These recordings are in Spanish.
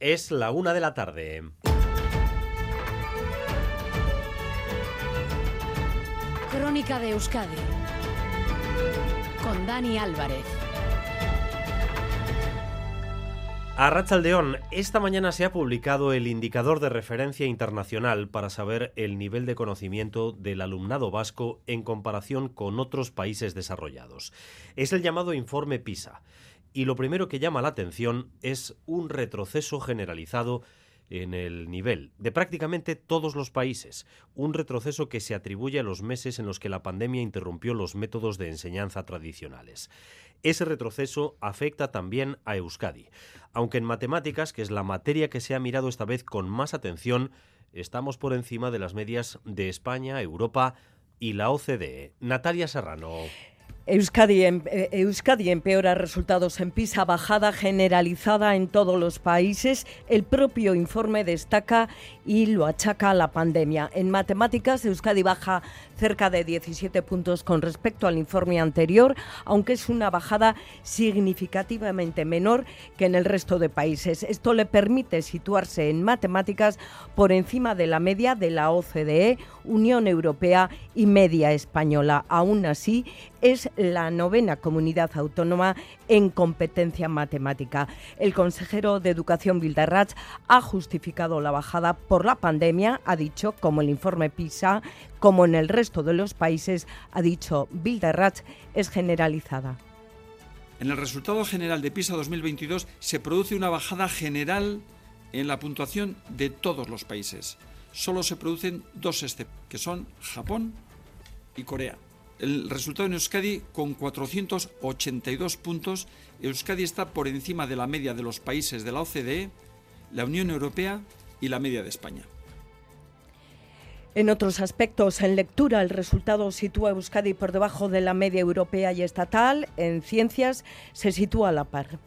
Es la una de la tarde. Crónica de Euskadi con Dani Álvarez. A Rachaldeón, esta mañana se ha publicado el indicador de referencia internacional para saber el nivel de conocimiento del alumnado vasco en comparación con otros países desarrollados. Es el llamado informe PISA. Y lo primero que llama la atención es un retroceso generalizado en el nivel de prácticamente todos los países, un retroceso que se atribuye a los meses en los que la pandemia interrumpió los métodos de enseñanza tradicionales. Ese retroceso afecta también a Euskadi, aunque en matemáticas, que es la materia que se ha mirado esta vez con más atención, estamos por encima de las medias de España, Europa y la OCDE. Natalia Serrano. Euskadi, em, eh, Euskadi, empeora resultados en PISA, bajada generalizada en todos los países. El propio informe destaca y lo achaca a la pandemia. En matemáticas, Euskadi baja cerca de 17 puntos con respecto al informe anterior, aunque es una bajada significativamente menor que en el resto de países. Esto le permite situarse en matemáticas por encima de la media de la OCDE, Unión Europea y media española. Aún así, es la novena comunidad autónoma en competencia matemática. El consejero de Educación Vildarrach ha justificado la bajada por la pandemia, ha dicho, como el informe PISA, como en el resto de los países, ha dicho Vildarrach, es generalizada. En el resultado general de PISA 2022 se produce una bajada general en la puntuación de todos los países. Solo se producen dos excepciones, que son Japón y Corea el resultado en Euskadi con 482 puntos. Euskadi está por encima de la media de los países de la OCDE, la Unión Europea y la media de España. En otros aspectos, en lectura, el resultado sitúa a Euskadi por debajo de la media europea y estatal. En ciencias, se sitúa a la par.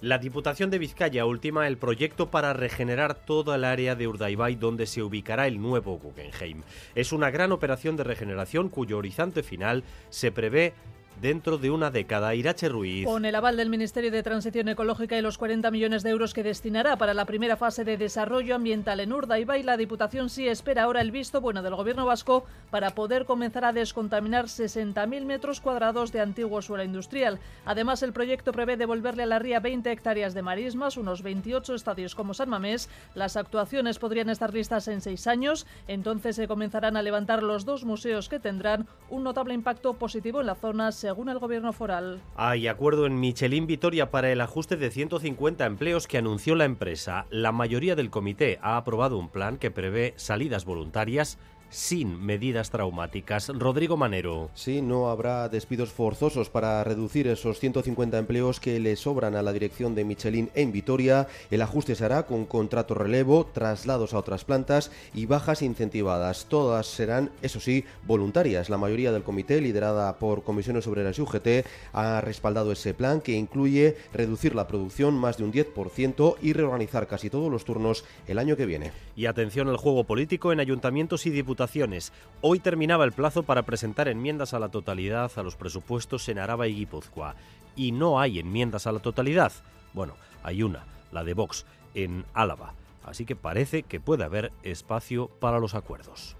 La Diputación de Vizcaya ultima el proyecto para regenerar toda el área de Urdaibai donde se ubicará el nuevo Guggenheim. Es una gran operación de regeneración cuyo horizonte final se prevé dentro de una década. Irache Ruiz. Con el aval del Ministerio de Transición Ecológica y los 40 millones de euros que destinará para la primera fase de desarrollo ambiental en Urdaibai, la Diputación sí espera ahora el visto bueno del Gobierno vasco para poder comenzar a descontaminar 60.000 metros cuadrados de antiguo suelo industrial. Además, el proyecto prevé devolverle a la ría 20 hectáreas de marismas, unos 28 estadios como San Mamés. Las actuaciones podrían estar listas en seis años. Entonces se comenzarán a levantar los dos museos que tendrán un notable impacto positivo en la zona según el gobierno foral. Hay acuerdo en Michelin Vitoria para el ajuste de 150 empleos que anunció la empresa. La mayoría del comité ha aprobado un plan que prevé salidas voluntarias sin medidas traumáticas. Rodrigo Manero. Sí, no habrá despidos forzosos para reducir esos 150 empleos que le sobran a la dirección de Michelin en Vitoria. El ajuste se hará con contrato relevo, traslados a otras plantas y bajas incentivadas. Todas serán, eso sí, voluntarias. La mayoría del comité, liderada por Comisiones Obreras y UGT, ha respaldado ese plan que incluye reducir la producción más de un 10% y reorganizar casi todos los turnos el año que viene. Y atención al juego político en ayuntamientos y diputados Hoy terminaba el plazo para presentar enmiendas a la totalidad a los presupuestos en Araba y Guipúzcoa. Y no hay enmiendas a la totalidad. Bueno, hay una, la de Vox, en Álava. Así que parece que puede haber espacio para los acuerdos.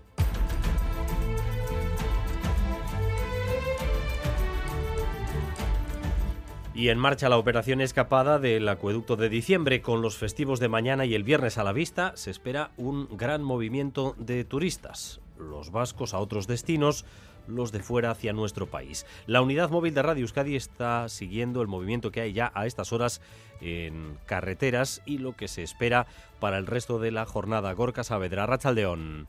Y en marcha la operación escapada del acueducto de diciembre. Con los festivos de mañana y el viernes a la vista, se espera un gran movimiento de turistas. Los vascos a otros destinos, los de fuera hacia nuestro país. La unidad móvil de Radio Euskadi está siguiendo el movimiento que hay ya a estas horas en carreteras y lo que se espera para el resto de la jornada. Gorka Saavedra, Rachaldeón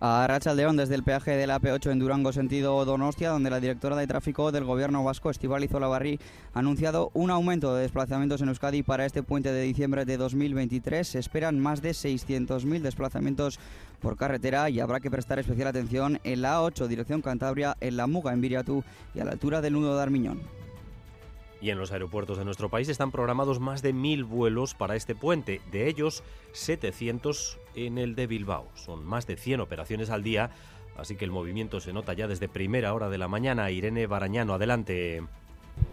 a León desde el peaje de la P8 en Durango sentido Donostia, donde la directora de tráfico del gobierno vasco, Estibaliz Olavarri, ha anunciado un aumento de desplazamientos en Euskadi para este puente de diciembre de 2023. Se esperan más de 600.000 desplazamientos por carretera y habrá que prestar especial atención en la A8, dirección Cantabria, en la Muga, en Viriatú y a la altura del nudo de Armiñón. Y en los aeropuertos de nuestro país están programados más de mil vuelos para este puente, de ellos 700 en el de Bilbao. Son más de 100 operaciones al día, así que el movimiento se nota ya desde primera hora de la mañana. Irene Barañano, adelante.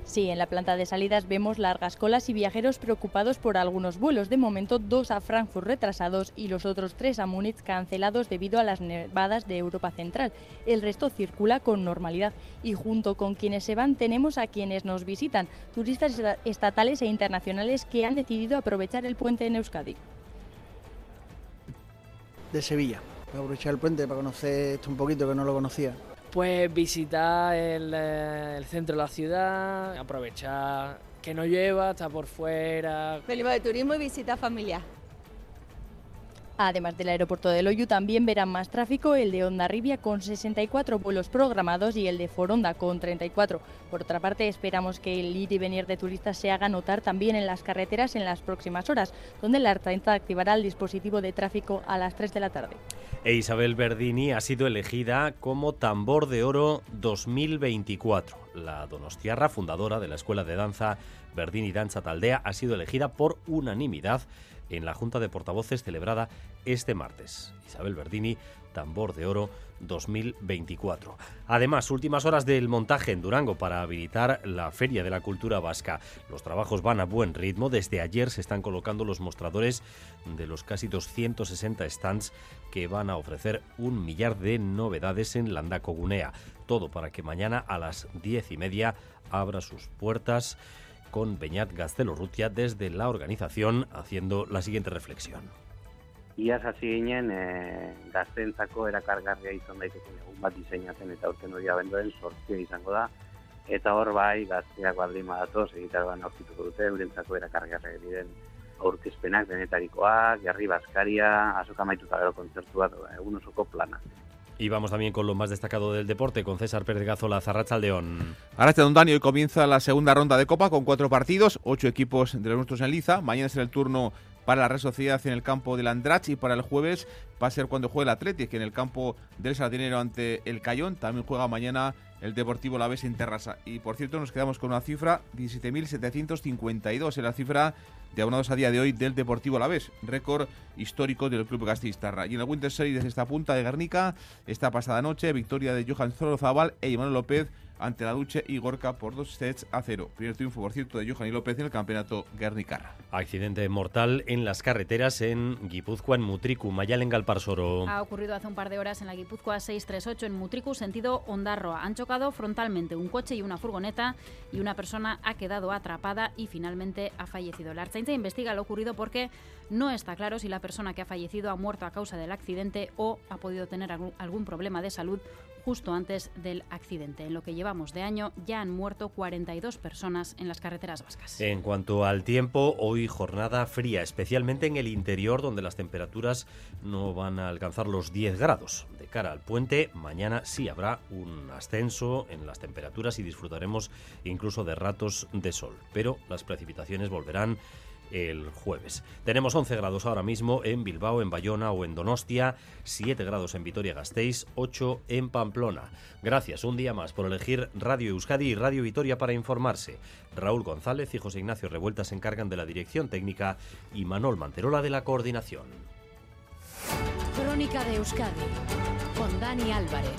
Sí, en la planta de salidas vemos largas colas y viajeros preocupados por algunos vuelos. De momento, dos a Frankfurt retrasados y los otros tres a Múnich cancelados debido a las nevadas de Europa Central. El resto circula con normalidad y junto con quienes se van tenemos a quienes nos visitan, turistas estatales e internacionales que han decidido aprovechar el puente en Euskadi. De Sevilla. Voy a aprovechar el puente para conocer esto un poquito que no lo conocía. Pues visitar eh, el, centro de la ciudad, aprovechar que no lleva, está por fuera. Venimos de turismo y visita familiar. Además del aeropuerto de Loyu, también verán más tráfico el de Ondarribia con 64 vuelos programados y el de Foronda con 34. Por otra parte, esperamos que el ir y venir de turistas se haga notar también en las carreteras en las próximas horas, donde la Artainta activará el dispositivo de tráfico a las 3 de la tarde. E Isabel Verdini ha sido elegida como Tambor de Oro 2024. La donostiarra, fundadora de la Escuela de Danza Verdini Danza Taldea, ha sido elegida por unanimidad en la Junta de Portavoces celebrada este martes. Isabel Verdini, Tambor de Oro 2024. Además, últimas horas del montaje en Durango para habilitar la Feria de la Cultura Vasca. Los trabajos van a buen ritmo. Desde ayer se están colocando los mostradores de los casi 260 stands que van a ofrecer un millar de novedades en Landaco Gunea. Todo para que mañana a las diez y media abra sus puertas con Beñat Gaztelorrutia desde la organización haciendo la siguiente reflexión. Iaz hasi ginen e, gaztentzako erakargarria izan daiteken egun bat diseinatzen eta urten hori abenduaren sortzia izango da. Eta hor bai gazteak baldin badatoz egitaroan aurkituko dute, eurentzako erakargarria diren aurkezpenak denetarikoak, gerri baskaria, azoka maituta gero kontzertu bat, egun osoko plana. Y vamos también con lo más destacado del deporte, con César Pérez Gazola, Zarrachaldeón. Don Dani, hoy comienza la segunda ronda de Copa con cuatro partidos, ocho equipos de los nuestros en Liza. Mañana es el turno para la Real Sociedad en el campo del Andrach y para el jueves va a ser cuando juegue el Atlético en el campo del Sardinero ante el Cayón. También juega mañana el Deportivo La Vez en Terrassa. Y por cierto, nos quedamos con una cifra 17.752, en la cifra de abonados a día de hoy del Deportivo Alavés, récord histórico del club Gastistarra. Y en el Winter Series desde esta punta de Guernica, esta pasada noche, victoria de Johan Zorozabal e Iván López ante la Duche y Gorka por dos sets a cero. Primer triunfo, por cierto, de Johan y López en el campeonato Guernicarra. Accidente mortal en las carreteras en Guipúzcoa, en Mutricu, Mayalen Galparsoro. Ha ocurrido hace un par de horas en la Guipúzcoa 638 en Mutricu, sentido Ondarroa. Han chocado frontalmente un coche y una furgoneta y una persona ha quedado atrapada y finalmente ha fallecido. La Archaincha investiga lo ocurrido porque no está claro si la persona que ha fallecido ha muerto a causa del accidente o ha podido tener algún problema de salud justo antes del accidente. En lo que llevamos de año ya han muerto 42 personas en las carreteras vascas. En cuanto al tiempo, hoy jornada fría, especialmente en el interior donde las temperaturas no van a alcanzar los 10 grados. De cara al puente, mañana sí habrá un ascenso en las temperaturas y disfrutaremos incluso de ratos de sol, pero las precipitaciones volverán el jueves. Tenemos 11 grados ahora mismo en Bilbao, en Bayona o en Donostia, 7 grados en Vitoria-Gasteiz, 8 en Pamplona. Gracias un día más por elegir Radio Euskadi y Radio Vitoria para informarse. Raúl González y José Ignacio Revuelta se encargan de la dirección técnica y Manol Manterola de la coordinación. Crónica de Euskadi con Dani Álvarez.